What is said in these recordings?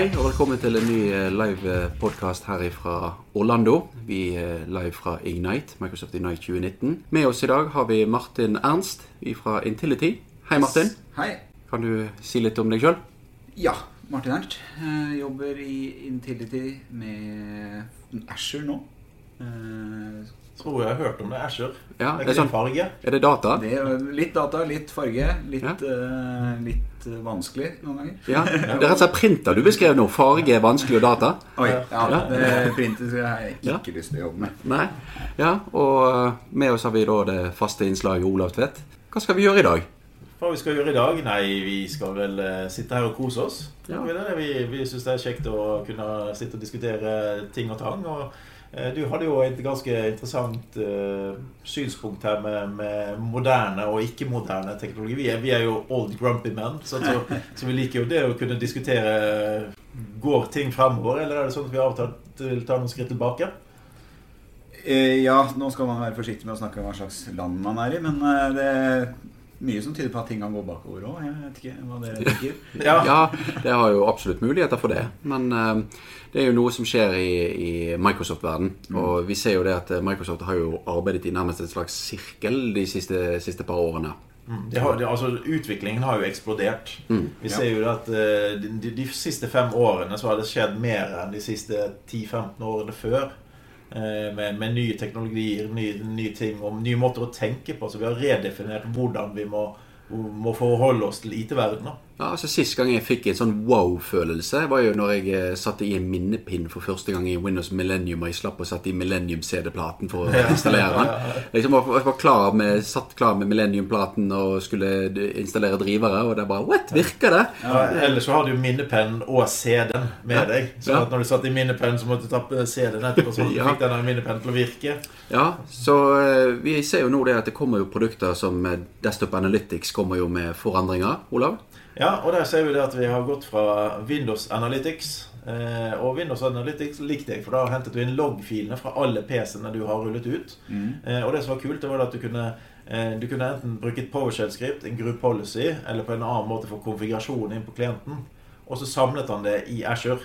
Hei og velkommen til en ny eh, live podkast her fra Orlando. Vi er live fra Ignite, Microsoft Ignite 2019. Med oss i dag har vi Martin Ernst vi fra Intility. Hei, Martin. Hei. Kan du si litt om deg sjøl? Ja, Martin Ernst. Jeg jobber i Intility med Asher nå. Eh, Tror jeg har hørt om det. Azure. Ja, er det er sånn-? Er det data? Det er litt data, litt farge, litt, Ja. uh, litt eh, vanskelig noen ganger. Ja, Det er rett og slett printer du beskrev nå. Farge vanskelig og data. Oi, ja, Ja. det printet har jeg Ja. ikke lyst til å jobbe med. Nei. Ja, og eh, med oss har vi da det faste innslaget Olav Tvedt. Hva skal vi gjøre i dag? Hva vi skal gjøre i dag? Nei, vi skal vel eh, sitte her og kose oss. Ja. Er Vi, vi syns det er kjekt å kunne sitte og diskutere ting og tang. Og du hadde jo et ganske interessant uh, synspunkt her med, med moderne og ikke-moderne teknologi. Vi er, vi er jo old grumpy men, så, så, vi liker jo det å kunne diskutere Går ting fremover, eller er det sånn at vi av og til vil ta noen skritt tilbake? Eh, Ja, nå skal man være forsiktig med å snakke om hva slags land man er i, men eh, det mye som tyder på at ting kan gå bakover òg. Jeg vet ikke hva dere tenker. Ja. Ja, det har jo absolutt muligheter for det. Men uh, det er jo noe som skjer i, i Microsoft-verden. Og vi ser jo det at eh, Microsoft har jo arbeidet i nærmest et slags sirkel de siste, siste par årene. Mm. Det har, det, altså, utviklingen har jo eksplodert. Vi ser jo at uh, de, de, de siste fem årene så har det skjedd mer enn de siste 10-15 årene før. Eh, Med, med nye teknologier, nye, nye ting og nye måter å tenke på. Så vi har redefinert hvordan vi må, må forholde oss til IT-verdenen. Ja, altså Sist gang jeg fikk en sånn wow-følelse, var jo når jeg eh, satte i en minnepinn for første gang i Windows Millennium, og jeg slapp å sette i Millennium-CD-platen for å installere den. Liksom var, jeg var klar med, satt klar med Millennium-platen og skulle installere drivere, og det bare What? Virker det? Ja, Ellers så har du minnepennen og CD-en med Ja. deg. Så Ja. når du satt i minnepennen, så måtte du tappe CD-en etterpå. Så Ja. fikk denne minnepennen til å virke. Ja, så eh, vi ser jo nå det at det kommer jo produkter som eh, Desktop Analytics kommer jo med forandringer, Olav. Ja, og der ser vi det at vi har gått fra Windows Analytics. Eh, og Windows Analytics likte jeg, for da hentet du inn loggfilene fra alle PC-ene du har rullet ut. Eh, og det som var kult, det var at du kunne, eh, du kunne enten bruke et PowerShell-skript, en group policy, eller på en annen måte få konfigurasjonen inn på klienten. Og så samlet han det i Azure.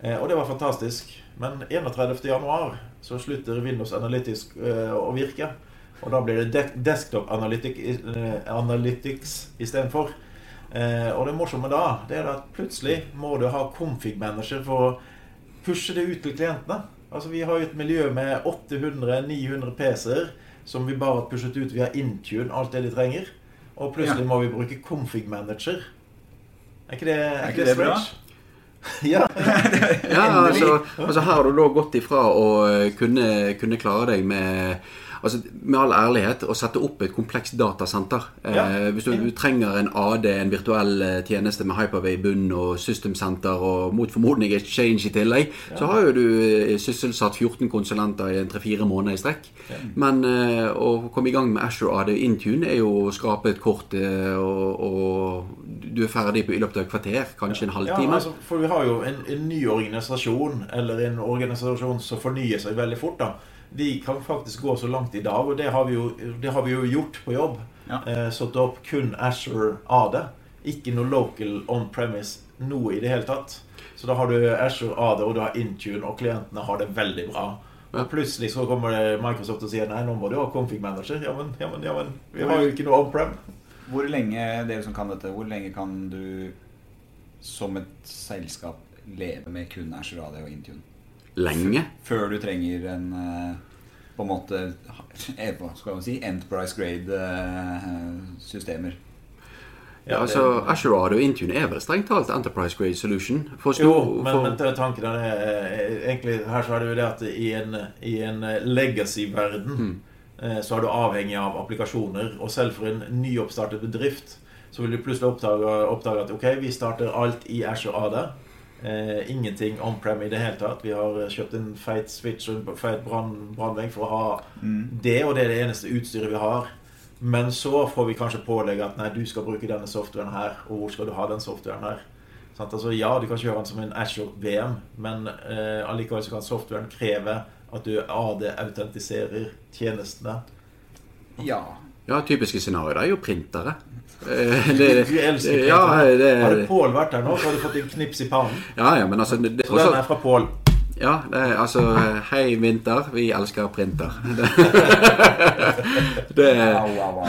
Eh, og det var fantastisk. Men 31.1 så slutter Windows Analytics eh, å virke. Og da blir det de Desktop eh, Analytics istedenfor. Eh, og det morsomme da, det er at plutselig må du ha config manager for å pushe det ut til klientene. Altså Vi har jo et miljø med 800-900 PC-er som vi bare har pushet ut via Intune, alt det de trenger. Og plutselig Ja. må vi bruke config manager. Er ikke det, er ikke det bra? ja. Ja, altså, altså Her har du da gått ifra å eh, kunne, kunne klare deg med Altså, Med all ærlighet å sette opp et komplekst datasenter. Ja. Eh, hvis du, du trenger en AD, en virtuell eh, tjeneste med Hyperway i bunnen og System Center og mot formodning Exchange i tillegg, så har jo du eh, sysselsatt 14 konsulenter i 3-4 måneder i strekk. Men eh, å komme i gang med Azure AD Intune er jo å skrape et kort, eh, og, og du er ferdig på, i løpet av et kvarter, kanskje en Ja, halvtime. altså, for vi har jo en, en ny organisasjon, eller en organisasjon som fornyer seg veldig fort. da De kan faktisk gå så langt i dag, og det har vi jo, det har vi jo gjort på jobb. Ja. Eh, Satt opp kun Azure AD. Ikke noe local on-premise noe i det hele tatt. Så da har du Azure AD, og du har Intune, og klientene har det veldig bra. Og plutselig så kommer det Microsoft og sier nei, nå må du ha config manager. Ja, men, ja, men, ja, men vi har jo ikke noe on-prem. Hvor lenge dere som kan dette, hvor lenge kan du som et selskap leve med kun Azure AD og Intune? Lenge. Før du trenger en eh, på en måte eh, hva skal man si, enterprise grade eh, systemer. Ja, altså Azure AD og Intune er vel strengt talt Enterprise Grade Solution. For Jo, men, for, men til tanken er eh, egentlig Her så er det jo det at i en, i en legacy-verden mm. så er du avhengig av applikasjoner. Og selv for en nyoppstartet bedrift så vil du plutselig oppdage, oppdage at ok, vi starter alt i Azure AD. Eh, ingenting on-prem i det hele tatt. Vi har eh, kjøpt en feit switch og en feit brann- brannvegg for å ha det, og det er det eneste utstyret vi har. Men så får vi kanskje pålegge at nei, du skal bruke denne softwaren her, og hvor skal du ha den softwaren her? Sånn, Altså, ja, du kan kjøre den som en Azure VM, men eh, allikevel så kan softwaren kreve at du AD-autentiserer tjenestene. Ja. Ja, typiske scenarioer er jo printere. Eh, det- Du elsker ja, printer. det, Hadde Pål vært der nå, så hadde du fått en knips i pannen. ja, ja, men altså det, det, Så den er fra Pål. Ja, det er, altså Hei, Vinter. Vi elsker printer. Det, det.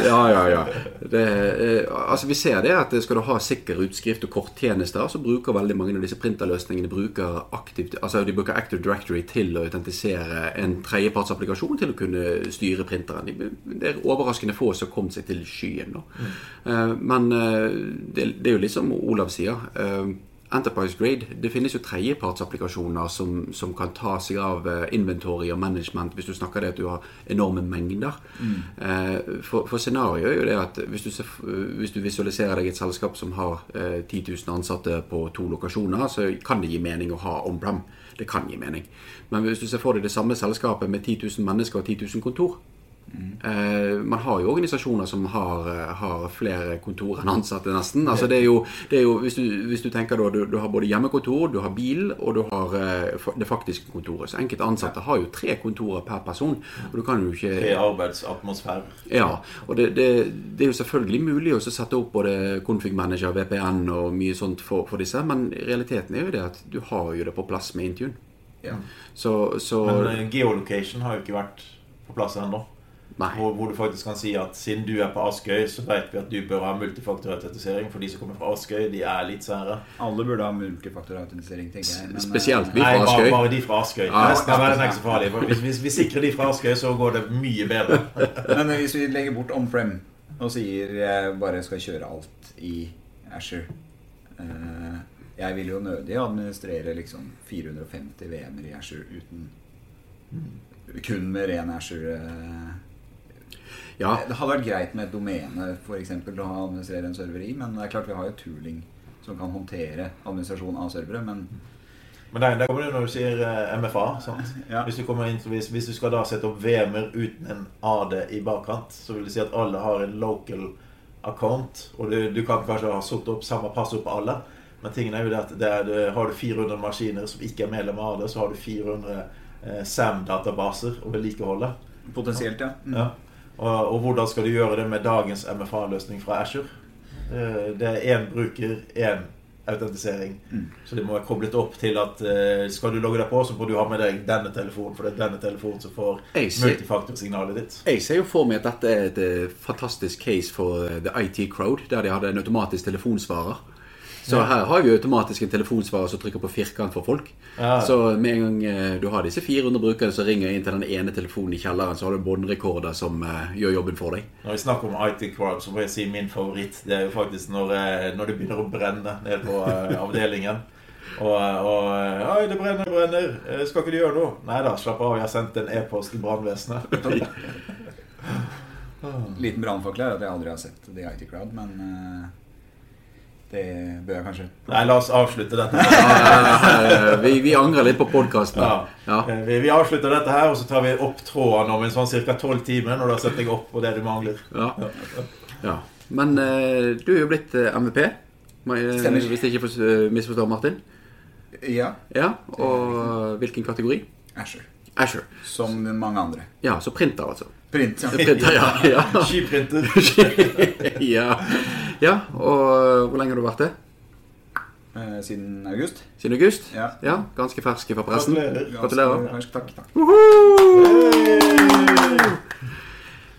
Ja, ja, ja. Det, eh, altså Vi ser det at skal du ha sikker utskrift og korttjenester, så bruker veldig mange av disse printerløsningene bruker aktivt, altså de bruker Active Directory til å autentisere en tredjepartsapplikasjon til å kunne styre printeren. Det er overraskende få som kom seg til skyen. Da. Eh, Men eh, det, det er jo litt som Olav sier. Eh, Enterprise Grade, det finnes jo tredjepartsapplikasjoner som, som kan ta seg av eh, inventory og management hvis du snakker det at du har enorme mengder. Mm. For, for scenarioet er jo det at hvis du, hvis du visualiserer deg et selskap som har eh, 10 000 ansatte på to lokasjoner, så kan det gi mening å ha on-prem. Det kan gi mening. Men hvis du ser for deg det samme selskapet med 10 000 mennesker og 10 000 kontor, Eh, man har jo organisasjoner som har, eh, har flere kontor enn ansatte, nesten. Altså det er jo, det er jo hvis, du, hvis du tenker da, du, du har både hjemmekontor, du har bil, og du har eh, det faktiske kontoret. Så enkelte ansatte har jo tre kontorer per person. Og du kan jo ikke Tre arbeidsatmosfærer. arbeidsatmosfære. ja, og det, det, det er jo selvfølgelig mulig å sette opp både config manager, VPN og mye sånt for, for disse, men realiteten er jo det at du har jo det på plass med Intune. Ja. Så, så Men geolocation har jo ikke vært på plass ennå. Nei. Hvor, hvor du faktisk kan si at siden du er på Askøy, så vet vi at du bør ha multifaktorautentisering. For de som kommer fra Askøy, de er litt sære. Alle burde ha multifaktorautentisering, tenker jeg. men, Spesielt eh, vi Nei, fra bare, Askøy. bare de fra Askøy. Ja. Resten av verden er ikke så farlig. For hvis, hvis vi sikrer de fra Askøy, så går det mye bedre. Men hvis vi legger bort on-prem og sier jeg bare skal kjøre alt i Asher eh, Jeg vil jo nødig administrere liksom 450 VM-er i Asher uten Kun med ren Asher. Ja, Det hadde vært greit med et domene for eksempel, å administrere en server i, men det er klart vi har jo tooling som kan håndtere administrasjon av servere, men Men der, der kommer det når du sier eh, MFA. Ja. Hvis, du inn, hvis, hvis du skal da sette opp VM-er uten en AD i bakkant, så vil det si at alle har en local account. Og du, du kan kanskje ha satt opp samme passord på alle. Men tingen er jo det at det er, det, har du 400 maskiner som ikke er medlem av AD, så har du 400 eh, SAM-databaser å vedlikeholde. potensielt, ja. Mm. Ja. Og, og hvordan skal du gjøre det med dagens MFA-løsning fra Azure? Eh, Det er én bruker, én autentisering. Mm. Så det må være koblet opp til at eh, skal du logge deg på, så må du ha med deg denne telefonen, for det er denne telefonen som får multifaktorsignalet ditt. Jeg ser jo for meg at dette er et eh, fantastisk case for The IT Crowd, der de hadde en automatisk telefonsvarer. Så Ja. her har vi automatisk en telefonsvarer som trykker på firkant for folk. Ja. Så med en gang eh, du har disse 400 brukerne som ringer inn til den ene telefonen i kjelleren, så har du båndrekorder som uh, gjør jobben for deg. Når vi snakker om IT Crowd, så må jeg si min favoritt. Det er jo faktisk når, eh, når det begynner å brenne nede på uh, avdelingen. Og, og Oi, det brenner, det brenner. Skal ikke du gjøre noe? Nei da, slapp av. Jeg har sendt en e-post til brannvesenet. Liten brannfakkel er at jeg aldri har sett The IT Crowd, men eh, det bør jeg kanskje Nei, la oss avslutte dette. Vi, vi angrer litt på podkasten. Ja. Ja. Eh, Vi, vi avslutter dette her, og så tar vi opp tråden om en sånn ca. tolv timer når du har sett deg opp på det du mangler. Ja. ja. Men eh, du er jo blitt eh, MVP. Stemmer. Hvis jeg ikke misforstår Martin. Ja. Ja, Og hvilken kategori? Asher. Asher. Som mange andre. Ja, så printer, altså. Print. Ja. Printer, ja. ja. Skiprinter. ja. Ja. Og hvor lenge har du vært det? Eh, Siden august. Siden august? Ja. ja Ganske ferske fra pressen. Gratulerer. Ganske Ganske- Takk, takk.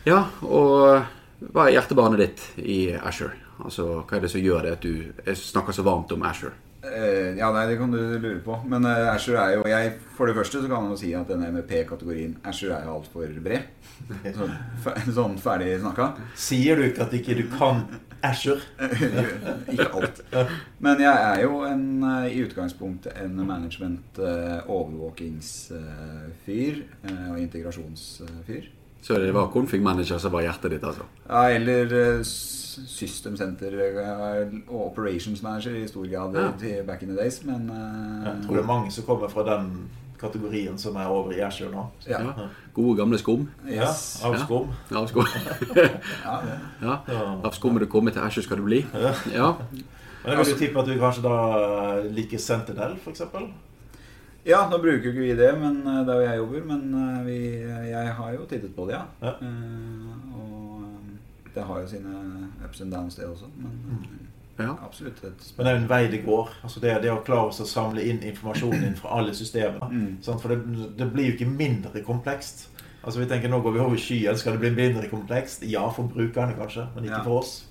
Ja, og hva er hjertebarnet ditt i Asher? Altså, Hva er det som gjør det at du snakker så varmt om Asher? Eh, ja, nei, det kan du lure på. Men uh, Asher er jo jeg, For det første så kan man jo si at denne MP-kategorien Asher er jo altfor bred. Sånn, sånn ferdig snakka. Sier du ikke at ikke du kan Asher? Ikke alt. Men jeg er jo en, eh, i utgangspunktet en management-overvåkingsfyr og integrasjonsfyr. Så det var config manager som var hjertet ditt, altså? Ja, eller eh, System Center eh, og Operations Manager i stor grad Ja. back in the days, men eh, Jeg tror det er mange som kommer fra den kategorien som er over i Asher nå. ja. Ja. Gode, gamle skum. Yes. skum. Av skum. Ja, av skum. Ja. Av du kommer til Asher skal du bli. Ja. Men jeg vil jo tippe at du kanskje da liker Sentinel, f.eks.? ja, nå bruker jo ikke vi det men eh, der hvor jeg jobber, men eh, vi, jeg har jo tittet på det, ja. Ja. Eh, og det har jo sine ups and downs, det også. Men Ja. absolutt et Men det er jo en vei det går. Altså det, det å klare å samle inn informasjonen inn fra alle systemene. Mm. For det, det blir jo ikke mindre komplekst. Altså vi tenker Nå går vi over skyen. Skal det bli mindre komplekst? Ja, for brukerne kanskje, men ikke Ja. for oss.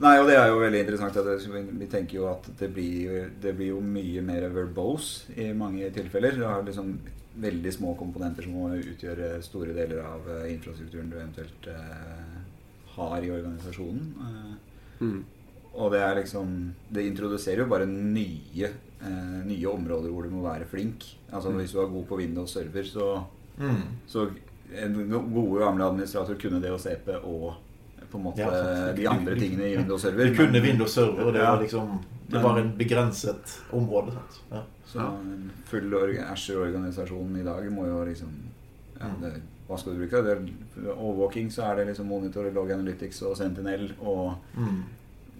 Nei, og det er jo veldig interessant. At vi tenker jo at det blir, det blir jo mye mer verbose i mange tilfeller. Du har liksom veldig små komponenter som må utgjøre store deler av eh, infrastrukturen du eventuelt eh, har i organisasjonen. Eh, Mm. Og det er liksom Det introduserer jo bare nye, eh, nye områder hvor du må være flink. Altså Hvis du er god på Windows server, så, Mm. så en go- gode gamle administrator kunne det å CP og på en måte Ja, de andre tingene i Windows server. Du kunne Windows Server, og det var liksom Det var en begrenset område. Sant? Ja. Så en full org- Azure-organisasjon i dag må jo liksom ja, Mm. det, Hva skal du bruke? Det er overvåking, så er det liksom Monitor, Log Analytics og Sentinel. Og Mm.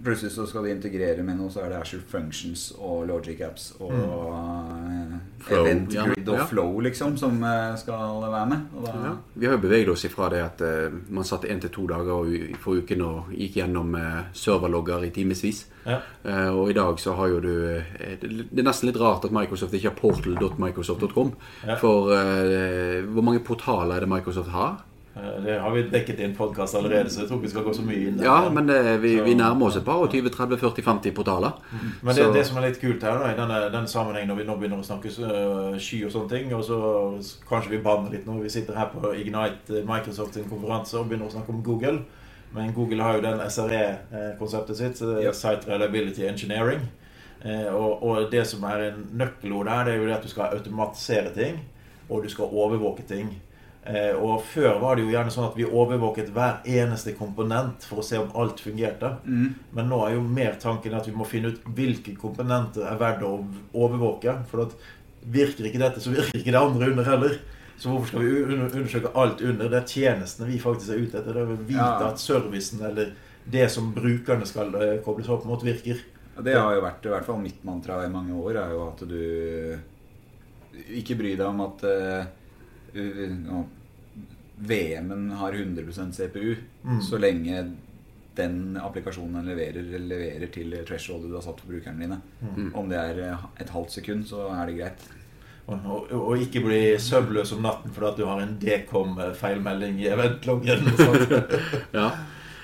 Plutselig så skal de integrere med noe, så er det Azure Functions og Logic Apps og mm. Flow, Event ja. Grid og Ja. Flow, liksom, som eh, skal være med. Og da, Ja. Vi har jo beveget oss ifra det at uh, man satt én til to dager for uken og gikk gjennom uh, serverlogger i timevis. Ja. Uh, og i dag så har jo du eh, Det er nesten litt rart at Microsoft ikke har portal.microsoft.com. Ja. For eh, hvor mange portaler er det Microsoft har? Eh, Det har vi dekket i en podkast allerede, så jeg tror ikke vi skal gå så mye inn der. Ja, men det, vi, Så- vi nærmer oss et par og 20-30-40-50 portaler. Men det, det som er litt kult her da, i denne, denne sammenhengen når vi nå begynner å snakke øh, sky og sånne ting, og så kanskje vi banner litt når vi sitter her på Ignite Microsoft sin konferanse og begynner å snakke om Google. Men Google har jo den SRE-konseptet sitt, Ja. Site Reliability Engineering. Eh, og, og det som er en nøkkelord der, det er jo det at du skal automatisere ting, og du skal overvåke ting. Eh, og før var det jo gjerne sånn at vi overvåket hver eneste komponent for å se om alt fungerte. Mm. Men nå er jo mer tanken at vi må finne ut hvilke komponenter er verdt å overvåke. For at virker ikke dette, så virker ikke det andre under heller. Så hvorfor skal vi undersøke alt under? Det er tjenestene vi faktisk er ute etter. Det er å vite at servicen eller det som brukerne skal eh, kobles opp mot, virker. Det har jo vært i hvert fall mitt mantra i mange år, er jo at du ikke bry deg om at eh, uh, VM-en har 100% CPU, Mm. så lenge den applikasjonen den leverer, leverer til thresholdet du har satt for brukerne dine. Mm. Om det er eh, et halvt sekund, så er det greit. Og, og, og ikke bli søvnløs om natten fordi at du har en Dcom-feilmelding i eventloggen. Ja.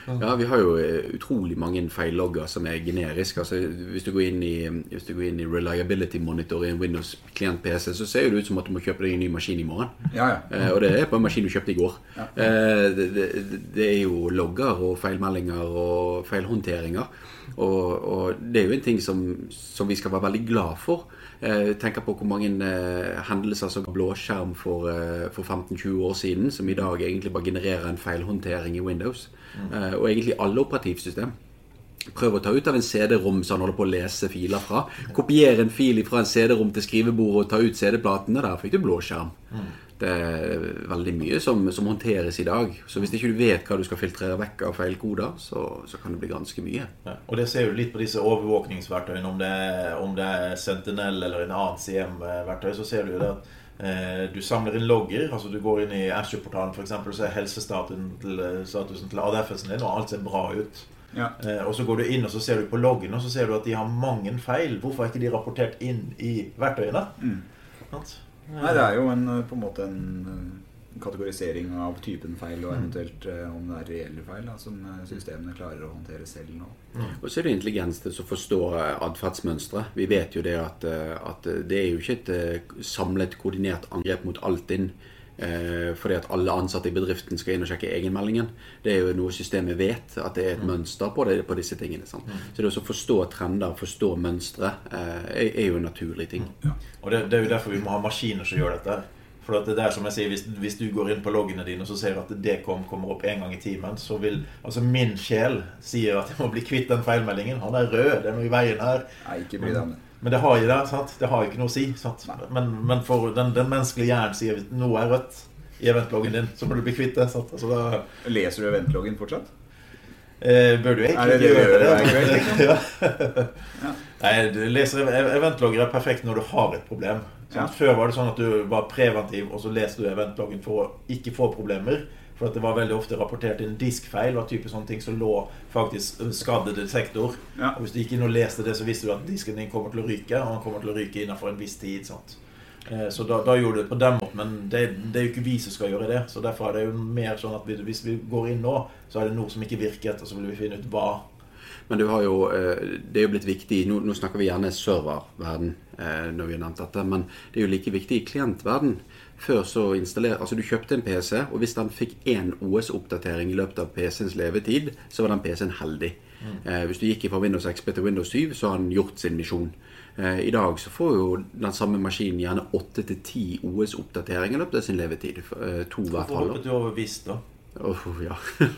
Ja, vi har jo eh, utrolig mange feillogger som er generiske. Altså, hvis, du går inn i, hvis du går inn i reliability monitor i en Windows klient-PC, så ser det ut som at du må kjøpe deg en ny maskin i morgen. Ja, ja. Eh, og det er på en maskin du kjøpte i går. Ja. Eh, det, det, det er jo logger og feilmeldinger og feilhåndteringer. Og, og det er jo en ting som, som vi skal være veldig glad for. Eh, tenker på hvor mange eh, hendelser som blåskjerm for, eh, for 15-20 år siden, som i dag egentlig bare genererer en feilhåndtering i Windows. Eh, og egentlig alle operativsystem. prøver å ta ut av en CD-rom som han holder på å lese filer fra. Kopiere en fil fra en CD-rom til skrivebordet og ta ut CD-platene. Der fikk du blåskjerm. Det er veldig mye som, som håndteres i dag. Så hvis ikke du vet hva du skal filtrere vekk av feilkoder, så, så kan det bli ganske mye. Ja, og det ser du litt på disse overvåkningsverktøyene, om det, om det er Sentinel eller en annen CM-verktøy, så ser du det at eh, du samler inn logger. altså Du går inn i Azure-portalen f.eks., og ser helsestatusen til, til ADF-en din, og alt ser bra ut. ja. Eh, og så går du inn og så ser du på loggene, og så ser du at de har mange feil. Hvorfor er ikke de rapportert inn i verktøyene? Mm. Nei, det er jo en, eh, på en måte en eh, kategorisering av typen feil, og eventuelt eh, om det er reelle feil, da, som eh, systemene klarer å håndtere selv nå. Og så er det intelligens til å forstå eh, atferdsmønstre. Vi vet jo det at, at det er jo ikke et samlet, koordinert angrep mot Altinn. Eh, fordi at alle ansatte i bedriften skal inn og sjekke egenmeldingen. Det er jo noe systemet vet, at det er et mønster på, det, på disse tingene. Sant? Så det å forstå trender, forstå mønstre, eh, er, er jo en naturlig ting. Og det, det er jo derfor vi må ha maskiner som gjør dette. For det er som jeg sier, hvis, hvis du går inn på loggene dine og så ser du at kom, kommer opp en gang i timen, så vil altså min sjel sier at jeg må bli kvitt den feilmeldingen. Han er rød, det er noe i veien her. Nei, ikke bry deg om det. Men det har jo det, sant? Det har jo ikke noe å si. Sant? Men, men for den, den menneskelige hjernen sier at noe er rødt i eventloggen din, så må du bli kvitt det. Sant? Altså, da Leser du eventloggen fortsatt? eh, bør du egentlig det det gjøre gjør det. det? liksom? ja. Ja. Nei, du leser eventlogger er perfekt når du har et problem. Ja. Før var det sånn at du var preventiv, og så leste du eventloggen for å ikke få problemer. For at det var veldig ofte rapportert inn diskfeil. var type sånne ting som lå faktisk skadede sektor. Ja. Og Hvis du gikk inn og leste det, så visste du at disken din kommer til å ryke. Og den kommer til å ryke innenfor en viss tid. sant? Eh, Så da, da gjorde du det på den måten, men det, det er jo ikke vi som skal gjøre det. Så derfor er det jo mer sånn at hvis vi går inn nå, så er det noe som ikke virket, og så vil vi finne ut hva. Men du har jo, eh, det er jo blitt viktig Nå, nå snakker vi gjerne serververden eh, når vi har nevnt dette, men det er jo like viktig i klientverden. Før så installer, altså Du kjøpte en PC, og hvis den fikk én OS-oppdatering i løpet av PC-ens levetid, så var den PC-en heldig. Eh, hvis du gikk fra Windows XP til Windows 7, så har den gjort sin misjon. Eh, I dag så får jo den samme maskinen gjerne åtte til ti OS-oppdateringer i løpet av sin levetid. To hvert halvår. visst, da? Åh, ja.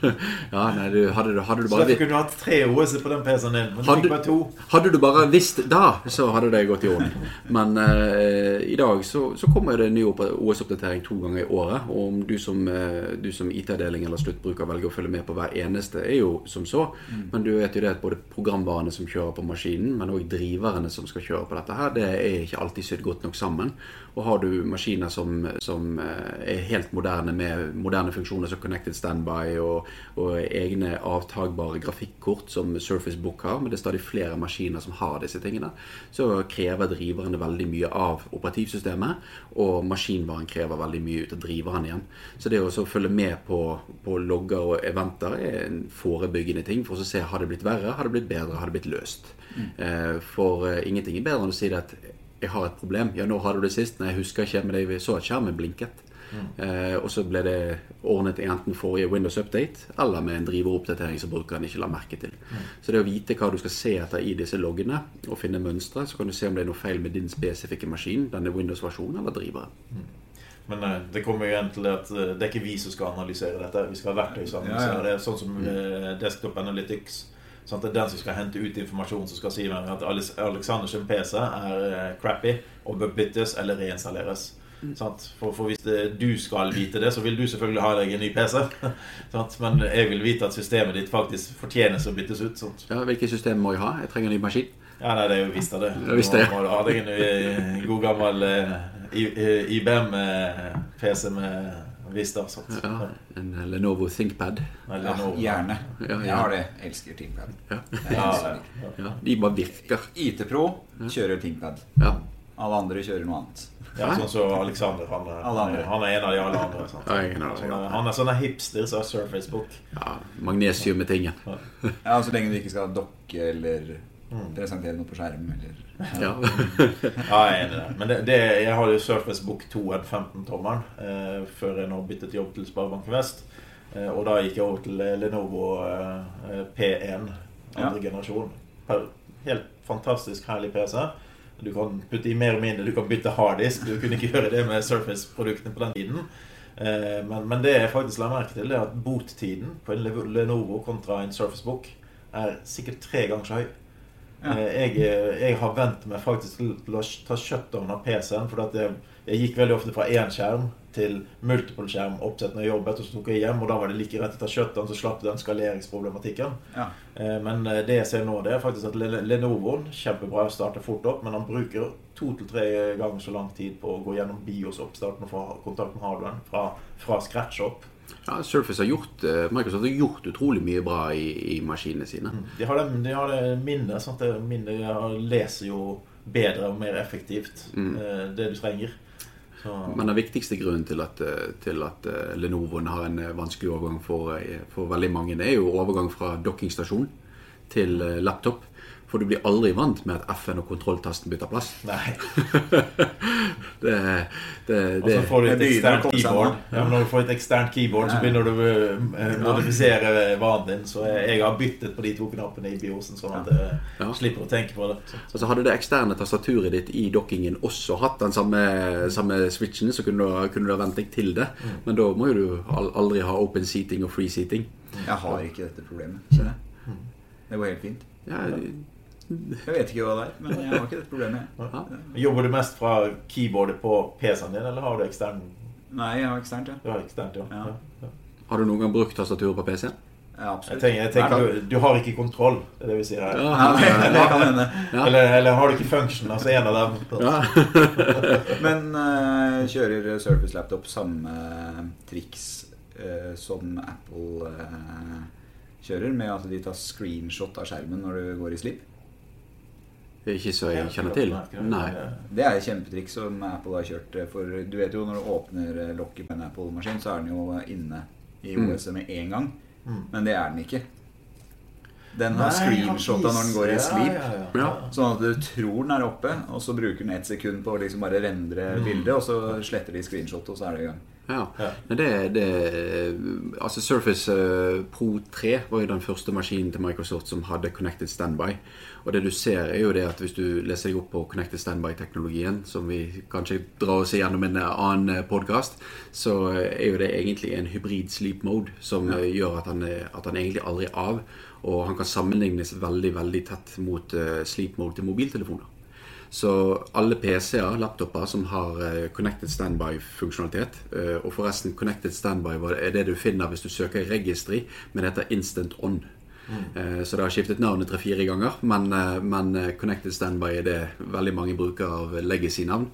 ja, nei, du, hadde, du, hadde du Så bare derfor kunne du hatt tre OS på den PC-en din, men du Hadde- fikk bare to. Hadde du bare visst da, så hadde det gått i orden. Men eh, i dag så, så kommer det en ny OS-oppdatering to ganger i året. Og om du som, eh, som IT-avdeling eller sluttbruker velger å følge med på hver eneste, er jo som så. Men du vet jo det at både programvarene som kjører på maskinen, men òg driverne som skal kjøre på dette her, det er ikke alltid sydd godt nok sammen. Og har du maskiner som, som eh, er helt moderne med moderne funksjoner som Connected Standby og, og egne avtagbare grafikkort som Surface Book har, men det er stadig flere maskiner som har disse tingene, så krever driverne veldig mye av operativsystemet, og maskinvaren krever veldig mye ut av driveren igjen. Så det å følge med på, på logger og eventer er en forebyggende ting for å se har det blitt verre, har det blitt bedre, har det blitt løst. Mm. For eh, ingenting er bedre enn å si det at jeg har et problem. Ja, nå hadde du det sist? Nei, jeg husker ikke, men jeg så at skjermen blinket. Eh, og så ble det ordnet enten forrige Windows Update eller med en driveroppdatering som brukeren ikke la merke til. Så det å vite hva du skal se etter i disse loggene, og finne mønstre, så kan du se om det er noe feil med din spesifikke maskin, denne Windows-versjonen eller driveren. Men eh, det kommer jo igjen til at eh, det er ikke vi som skal analysere dette. Vi skal ha verktøy som Ja, ja. analyserer det. Sånn som eh, Desktop Analytics. Sant? Det er den som skal hente ut informasjon som skal si at Alexander sin PC er crappy og bør byttes eller reinstalleres. Sant? For, for hvis det, du skal vite det, så vil du selvfølgelig ha deg en ny PC. Sant? Men jeg vil vite at systemet ditt faktisk fortjenes å byttes ut. Sant? Ja, Hvilket system må jeg ha? Jeg trenger en ny maskin. Ja, nei, det er jo visst av det. Jeg visst det. Må, må du ha deg en eh, god gammel eh, eh, IBM-PC med Vista. Sant? Ja, en Lenovo ThinkPad. Ja, gjerne. Ja, ja. Jeg har det. Elsker ThinkPad. Ja. Det Ja, ja. Ja, de bare virker. IT-pro kjører ThinkPad. Ja. Alle andre kjører noe annet. ja, sånn som Alexander. Han er, Alle andre. han er en av de alle andre. Sant? Ja, ingen av dem, Sånn, ja. han er sånn hipster som har Surface Book. ja magnesium med tingen. Ja, Så lenge du ikke skal dokke eller Mm. presentere noe på skjerm eller Ja. Ja, jeg er enig i det. Men det, det, jeg har jo Surface Book 2 en 15-tommeren eh, før jeg nå byttet jobb til Sparebanken Vest. Eh, og da gikk jeg over til eh, Lenovo eh, P1 andre generasjon. Helt fantastisk herlig PC. Du kan putte i mer og mindre, du kan bytte harddisk. Du kunne ikke gjøre det med Surface-produktene på den tiden. Eh, men, men det jeg faktisk la merke til, det er at bottiden på en Lenovo kontra en Surface Book er sikkert tre ganger så høy. Ja. Eh, Jeg, jeg har vent meg faktisk til å ta kjøttet av PC-en. At jeg, jeg gikk veldig ofte fra én skjerm til multiple skjerm oppsett når jeg jobbet. Og så tok jeg hjem, og da var det like rett etter kjøttet, så slapp du den skaleringsproblematikken. Ja. Eh, Men eh, det jeg ser nå, det er faktisk at Lenovoen kjempebra starter fort opp, men han bruker to til tre ganger så lang tid på å gå gjennom BIOS-oppstarten og få kontakt med hardwaren fra, fra scratch opp. Ja, Surface har gjort, eh, Microsoft har gjort utrolig mye bra i, i maskinene sine. De har det, de har det minnet. Sant? Det minnet leser jo bedre og mer effektivt mm. det du trenger. Men den viktigste grunnen til at, eh, til at eh, Lenovoen har en eh, vanskelig overgang for, for veldig mange, er jo overgang fra dockingstasjon til laptop. For du blir aldri vant med at F-en og kontrolltasten bytter plass. nei. Det, det, Og så får du et eksternt keyboard. Ja, men når du får et eksternt keyboard, så begynner du å eh, modifisere vanen din. Så jeg, jeg har byttet på de to knappene i BIOS-en, sånn at jeg Ja. slipper å tenke på det. altså Hadde det eksterne tastaturet ditt i dockingen også hatt den samme, samme switchen, så kunne du, kunne du ha vent deg til det. Men da må jo du aldri ha open seating og free seating. Jeg har ikke dette problemet. kjenner jeg. Det går helt fint. Ja, Jeg vet ikke hva det er, men jeg har ikke det problemet. ja. Jobber du mest fra keyboardet på PC-en din, eller har du ekstern? Nei, jeg har eksternt, ja. Du har eksternt, ja. Ja. ja. Har du noen gang brukt tastaturet på PC-en? ja Jeg tenker, jeg tenker du, du har ikke kontroll, det er det vi sier her. Ja, det, det kan hende. Ja. Eller, eller har du ikke function, altså en av dem. Ja. Men uh, kjører Surface Laptop samme triks uh, som Apple uh, kjører, med at de tar screenshot av skjermen når du går i slip. Ikke så jeg kjenner til. Nei. Det er et kjempetriks som Apple har kjørt. For du vet jo når du åpner eh, lokket på en Apple-maskin, så er den jo inne i Mm. OS-et med en gang. Mm. Men det er den ikke. Den har screenshotta når den går i sleep. ja, ja. Ja. Sånn at du tror den er oppe, og så bruker den ett sekund på å liksom bare rendre Mm. bildet, og så sletter de screenshotet, og så er det i gang. Ja. Ja. Det, det Altså Surface eh, Pro 3 var jo den første maskinen til Microsoft som hadde Connected Standby. Og det du ser, er jo det at hvis du leser deg opp på Connected Standby-teknologien, som vi kanskje drar oss igjennom en annen podkast, så er jo det egentlig en hybrid sleep mode som ja. gjør at han, at han egentlig aldri er av. Og han kan sammenlignes veldig, veldig tett mot eh, sleep mode til mobiltelefoner. Så alle PC-er, laptoper, som har eh, Connected Standby-funksjonalitet eh, Og forresten, Connected Standby er det du finner hvis du søker i registry, men det heter Instant On. Eh, Så det har skiftet navnet tre-fire ganger, men, eh, men eh, Connected Standby er det veldig mange bruker av legacy-navn.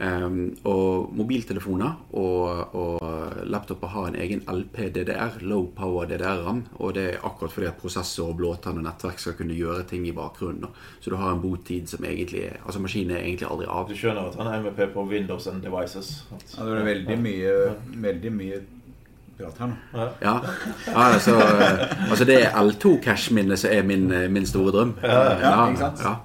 Um, og mobiltelefoner og, og laptoper har en egen LP-DDR, low power DDR-ram. Og det er akkurat fordi at prosessor og blåtann og nettverk skal kunne gjøre ting i bakgrunnen. Så du har en botid som egentlig er Altså maskinen er egentlig aldri av. Du skjønner at han er MVP på Windows and Devices. At- Ja, det er veldig mye, veldig mye prat her nå. Ja. Ja, ja altså, altså det er L2-cash-minnet som er min, eh, min store drøm. ja, ikke sant? Ja.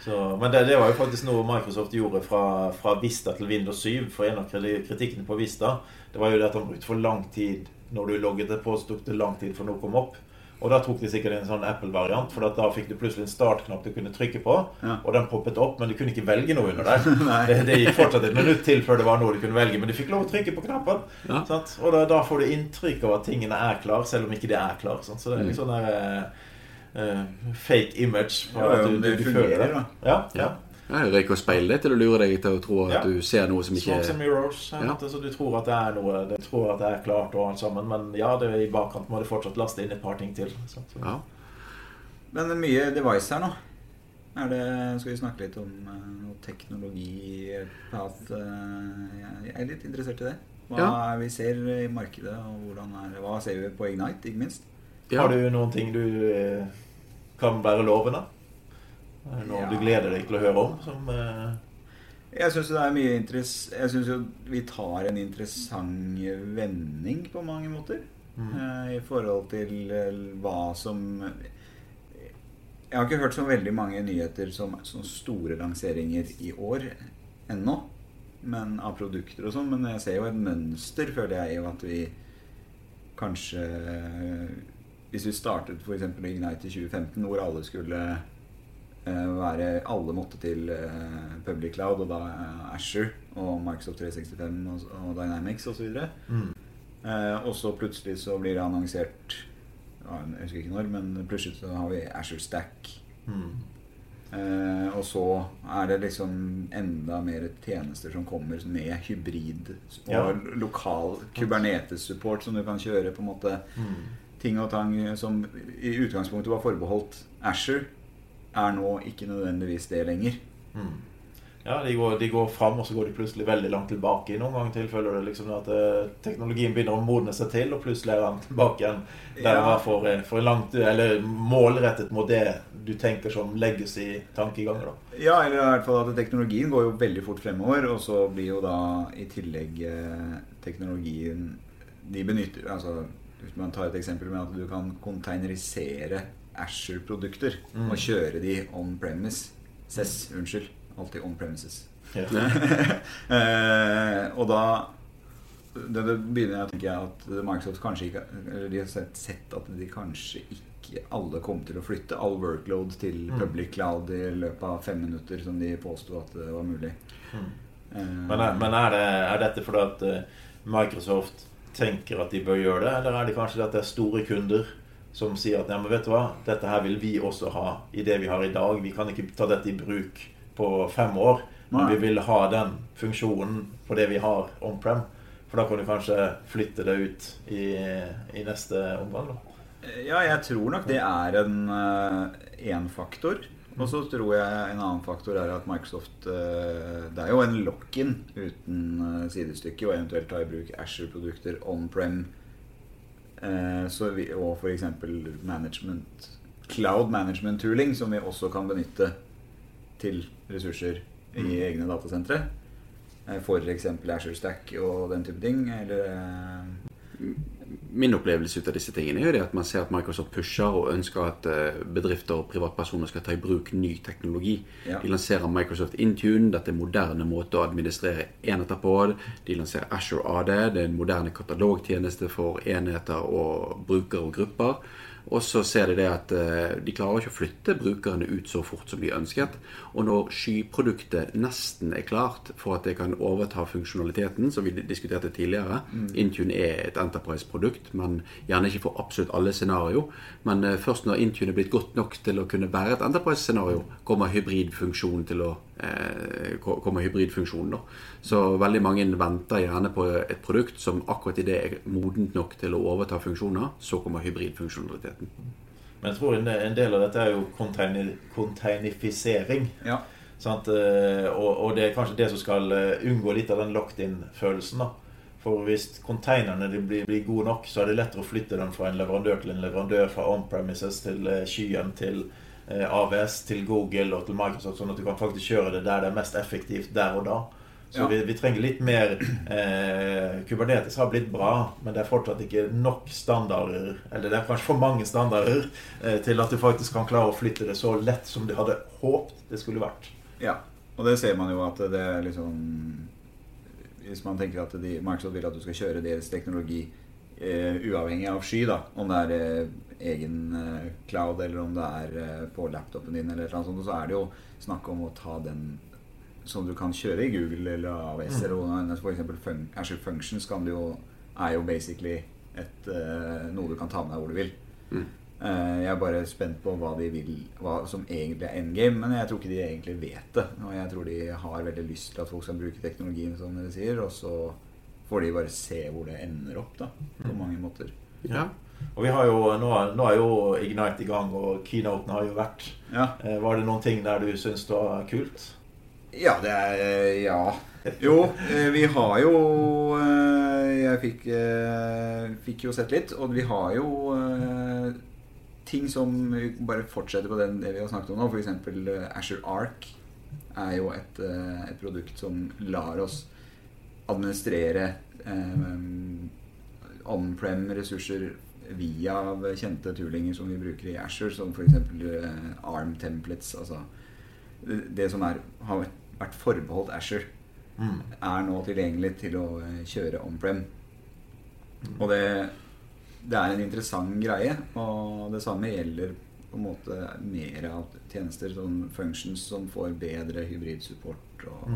Så, men det, det var jo faktisk noe Microsoft gjorde fra, fra Vista til Windows 7. For en av kritikkene på Vista Det var jo det at han brukte for lang tid Når du logget på, så tok det lang tid før noe kom opp. Og da tok de sikkert en sånn Apple-variant, for da fikk du plutselig en startknapp du kunne trykke på. Ja. Og den poppet opp, men du kunne ikke velge noe under der. Det, det gikk fortsatt et minutt til før det var noe du kunne velge, men du fikk lov å trykke på knappen. Ja. Og da, da får du inntrykk av at tingene er klar, selv om ikke de er klar. Sant? Så det er litt sånn der uh, uh, fake image. For Ja, at du, du, du fungerer, føler det. da. Ja, ja. Ja. Røyk og speil det til å lure deg til å tro at Ja. du ser noe som ikke Smokes and mirrors. Ja. Så du tror at det er noe Du tror at det er klart og alt sammen, men ja, det er i bakkant må du fortsatt laste inn et par ting til. Så. Ja. Men det er mye device her nå. Er det, skal vi snakke litt om eh, noe teknologi path? eh, jeg er litt interessert i det. Hva Ja. vi ser i markedet, og hvordan er, hva ser vi på Ignite, ikke minst? Ja. Har du noen ting du eh, kan være lovende? Er det noe Ja. du gleder deg til å høre om? Som, uh... Jeg syns det er mye interess... Jeg syns jo vi tar en interessant vending på mange måter. Mm. Uh, I forhold til eh, hva som Jeg har ikke hørt så veldig mange nyheter som, som store lanseringer i år ennå. Men av produkter og sånn. Men jeg ser jo et mønster, føler jeg, i at vi kanskje Hvis vi startet f.eks. Ignite i 2015, hvor alle skulle være Alle måtte til eh, Public Cloud, og da eh, Azure og Microsoft 365 og, og Dynamics osv. mm. Eh, og så plutselig så blir det annonsert Jeg husker ikke når, men plutselig så har vi Azure Stack. Mm. Uh, og så er det liksom enda mer tjenester som kommer med hybrid og Ja. lokal Kubernetes-support som du kan kjøre på en måte Mm. ting og tang som i utgangspunktet var forbeholdt Azure, er nå ikke nødvendigvis det lenger. Mm. Ja, de går, de går fram, og så går de plutselig veldig langt tilbake. I noen ganger tilfeller det liksom at eh, teknologien begynner å modne seg til, og plutselig er den tilbake igjen der Ja. var for, eh, for langt Eller målrettet mot det du tenker som legges i tankeganger. da. Ja, eller i hvert fall at teknologien går jo veldig fort fremover, og så blir jo da i tillegg eh, teknologien De benytter Altså, hvis man tar et eksempel med at du kan containerisere Asher-produkter Mm. og kjøre de on premise. Cess, unnskyld. Alltid on premises. Ja. eh, og da det, det begynner jeg å tenke at Microsoft kanskje ikke Eller de har sett, sett at de kanskje ikke alle kom til å flytte all workload til Mm. public cloud i løpet av fem minutter, som de påsto at det var mulig. Mm. Eh, Men, er, men er, det, er dette fordi at eh, Microsoft tenker at de bør gjøre det, eller er det kanskje at det er store kunder som sier at ja, men vet du hva, dette her vil vi også ha i det vi har i dag. Vi kan ikke ta dette i bruk på fem år, men Nei. vi vil ha den funksjonen på det vi har on-prem. For da kan du kanskje flytte det ut i, i neste omgang. da. Ja, jeg tror nok det er en én faktor. Og så tror jeg en annen faktor er at Microsoft eh, Det er jo en lock-in uten eh, sidestykke, og eventuelt ta i bruk Asher-produkter on-prem Eh, så vi, og f.eks. management Cloud management tooling, som vi også kan benytte til ressurser i Mm. egne datasentre. Eh, F.eks. Azure Stack og den type ting. Eller eh, Min opplevelse ut av disse tingene er jo det at man ser at Microsoft pusher og ønsker at eh, bedrifter og privatpersoner skal ta i bruk ny teknologi. Ja. De lanserer Microsoft Intune, dette er en moderne måte å administrere enheter på. De lanserer Azure AD, det er en moderne katalogtjeneste for enheter og brukere og grupper. Og så ser de det at eh, de klarer ikke å flytte brukerne ut så fort som de ønsket. Og når skyproduktet nesten er klart for at det kan overta funksjonaliteten, som vi diskuterte tidligere Intune er et Enterprise-produkt, men gjerne ikke for absolutt alle scenario. Men eh, først når Intune er blitt godt nok til å kunne være et Enterprise-scenario, kommer hybridfunksjonen til å kommer hybridfunksjonen. da. Så veldig mange venter gjerne på et produkt som akkurat i det er modent nok til å overta funksjoner. Så kommer hybridfunksjonaliteten. Men jeg tror en del av dette er jo containifisering. ja. Sant? Eh, Og, og det er kanskje det som skal eh, unngå litt av den locked-in-følelsen. da. For hvis containerne blir, blir gode nok, så er det lettere å flytte dem fra en leverandør til en leverandør, fra on-premises til eh, skyen, til eh, AVS, til Google og til Microsoft, sånn at du kan faktisk kjøre det der det er mest effektivt der og da. Så Ja. vi, vi trenger litt mer eh, Kubernetes har blitt bra, men det er fortsatt ikke nok standarder Eller det er kanskje for mange standarder eh, til at du faktisk kan klare å flytte det så lett som du hadde håpet det skulle vært. Ja, og det ser man jo at det er liksom Hvis man tenker at de, Microsoft vil at du skal kjøre deres teknologi eh, uavhengig av sky, da, om det er eh, egen eh, cloud eller om det er eh, på laptopen din, eller noe sånt, så er det jo snakk om å ta den som du kan kjøre i Google eller AWS, Mm. eller eksempel fun Azure Functions kan du jo, er jo basically et, eh, noe du kan ta med deg hvor du vil. Mm. Eh, Jeg er bare spent på hva de vil Hva som egentlig er endgame, men jeg tror ikke de egentlig vet det. Og jeg tror de har veldig lyst til at folk skal bruke teknologien, som dere sier, og så får de bare se hvor det ender opp, da. På mange måter. Ja. Og vi har jo, nå, nå er jo Ignite i gang, og keynoten har jo vært. Ja, Eh, var det noen ting der du syns var kult? ja det er Ja. Jo, eh, vi har jo eh, Jeg fikk, eh, fikk jo sett litt, og vi har jo eh, ting som vi bare fortsetter på den, det vi har snakket om nå. F.eks. Azure Ark er jo et, eh, et produkt som lar oss administrere eh, on-prem-ressurser via kjente toolinger som vi bruker i Azure, som f.eks. Eh, ARM templates. Altså det, som er, har vært forbeholdt Azure, Mm. er nå tilgjengelig til å eh, kjøre on-prem. Og det, det er en interessant greie, og det samme gjelder på en måte mer av tjenester, sånn functions som får bedre hybridsupport og,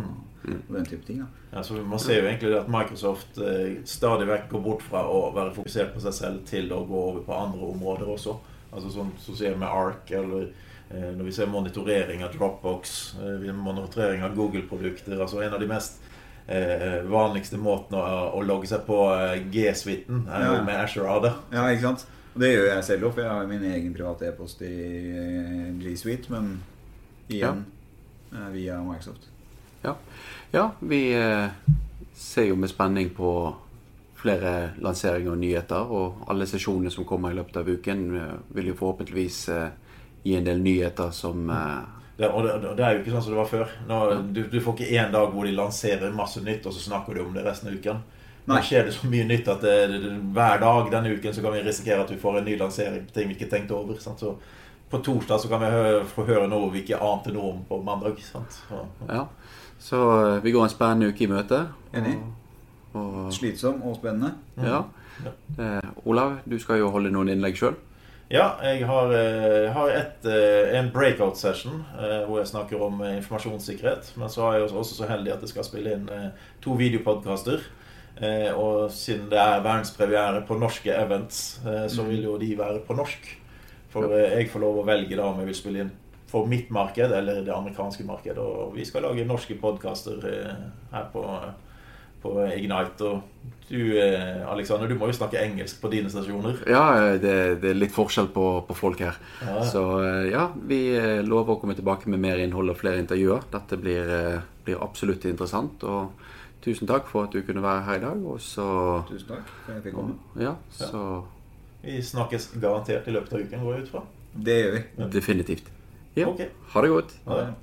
Mm. og den type ting. Da. Ja, så Man ser jo egentlig at Microsoft eh, stadig vekk går bort fra å være fokusert på seg selv til å gå over på andre områder også. Altså Sånn som skjer med ARK, eller eh, når vi ser monitorering av Dropbox, eh, monitorering av Google-produkter altså En av de mest eh, vanligste måtene å, å logge seg på eh, G-suiten er jo Ja. med Azure AD. Ja, ikke sant? Og det gjør jeg selv òg, for jeg har min egen private e-post i eh, G Suite, men igjen eh, via Microsoft. Ja, ja vi eh, ser jo med spenning på flere lanseringer og nyheter. Og alle sesjonene som kommer i løpet av uken, eh, vil jo forhåpentligvis eh, gi en del nyheter som Det, og det, det er jo ikke sånn som det var før. Nå, du, du får ikke én dag hvor de lanserer masse nytt, og så snakker du om det resten av uken. Nå skjer det så mye nytt at det, det, det, hver dag denne uken så kan vi risikere at vi får en ny lansering på ting vi ikke tenkte over. Sant? Så på torsdag så kan vi høre, få høre noe vi ikke ante noe om på mandag. Sant? Så, Ja. Så eh, vi går en spennende uke i møte. Enig. Og, Slitsom og spennende. ja. Eh, Olav, du skal jo holde noen innlegg sjøl. Ja, jeg har, eh, jeg har et, eh, en breakout session eh, hvor jeg snakker om informasjonssikkerhet. Men så er jeg også- så heldig at jeg skal spille inn to videopodkaster. Eh, Og siden det er verdenspremiere på norske events, så vil jo de være på norsk. For jeg får lov å velge da om jeg vil spille inn for mitt marked eller det amerikanske markedet. Og vi skal lage norske podkaster her på, på Ignite. Og du, eh, Alexander, du må jo snakke engelsk på dine stasjoner. Ja, eh, det, det er litt forskjell på, på folk her. Ja. Så eh, ja, vi eh, lover å komme tilbake med mer innhold og flere intervjuer. Dette blir, eh, blir absolutt interessant. Og tusen takk for at du kunne være her i dag. Og så Tusen takk for at jeg fikk komme. Ja, så Vi snakkes garantert i løpet av uken, går jeg ut fra. Det gjør vi. Definitivt. Ja. Okay. Ha det godt. Ha det.